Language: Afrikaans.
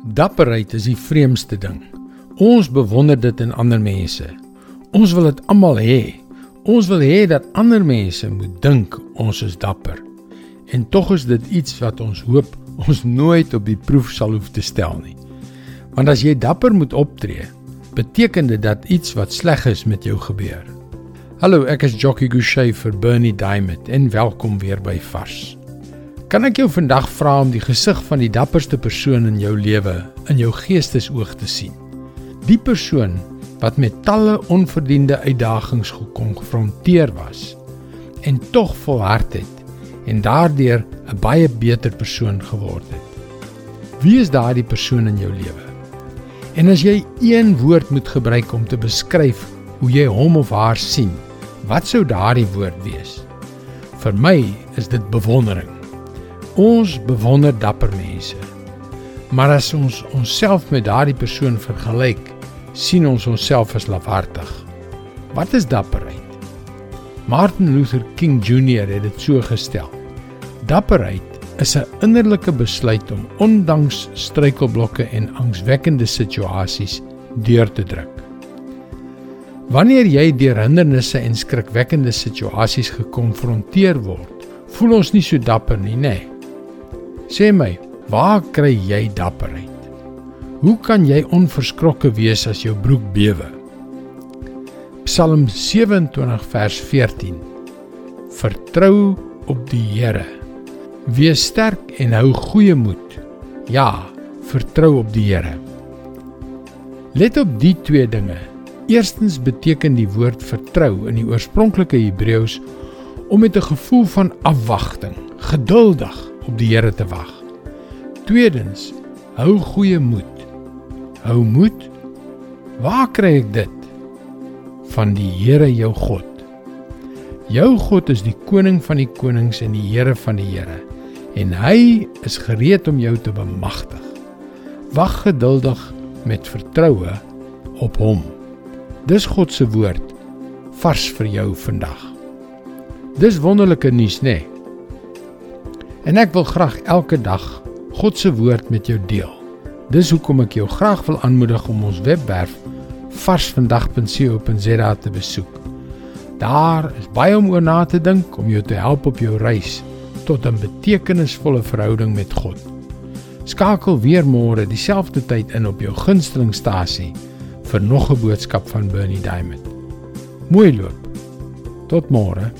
Dapperheid is die vreemdste ding. Ons bewonder dit in ander mense. Ons wil dit almal hê. Ons wil hê dat ander mense moet dink ons is dapper. En tog is dit iets wat ons hoop ons nooit op die proef sal hoef te stel nie. Want as jy dapper moet optree, beteken dit dat iets wat sleg is met jou gebeur. Hallo, ek is Jockey Gouchee vir Bernie Diamond en welkom weer by Vars. Kan ek jou vandag vra om die gesig van die dapperste persoon in jou lewe in jou geestesoog te sien? Die persoon wat met talle onverdiende uitdagings gekonfronteer was en tog volhard het en daardeur 'n baie beter persoon geword het. Wie is daardie persoon in jou lewe? En as jy een woord moet gebruik om te beskryf hoe jy hom of haar sien, wat sou daardie woord wees? Vir my is dit bewondering. Ons bewonder dapper mense. Maar as ons onsself met daardie persoon vergelyk, sien ons onsself as lafhartig. Wat is dapperheid? Martin Luther King Jr het dit so gestel. Dapperheid is 'n innerlike besluit om ondanks struikelblokke en angswekkende situasies deur te druk. Wanneer jy deur hindernisse en skrikwekkende situasies gekonfronteer word, voel ons nie so dapper nie, nê? Nee. Sê my, waar kry jy dapperheid? Hoe kan jy onverskrokke wees as jou broek bewe? Psalm 27 vers 14. Vertrou op die Here. Wees sterk en hou goeie moed. Ja, vertrou op die Here. Let op die twee dinge. Eerstens beteken die woord vertrou in die oorspronklike Hebreëus om met 'n gevoel van afwagting, geduldig op die Here te wag. Tweedens, hou goeie moed. Hou moed? Waar kry ek dit? Van die Here jou God. Jou God is die koning van die konings en die Here van die Here en hy is gereed om jou te bemagtig. Wag geduldig met vertroue op hom. Dis God se woord vars vir jou vandag. Dis wonderlike nuus, né? Nee? En ek wil graag elke dag God se woord met jou deel. Dis hoekom ek jou graag wil aanmoedig om ons webwerf varsvandag.co.za te besoek. Daar is baie om oor na te dink om jou te help op jou reis tot 'n betekenisvolle verhouding met God. Skakel weer môre dieselfde tyd in op jou gunstelingstasie vir nog 'n boodskap van Bernie Diamond. Mooi loop. Tot môre.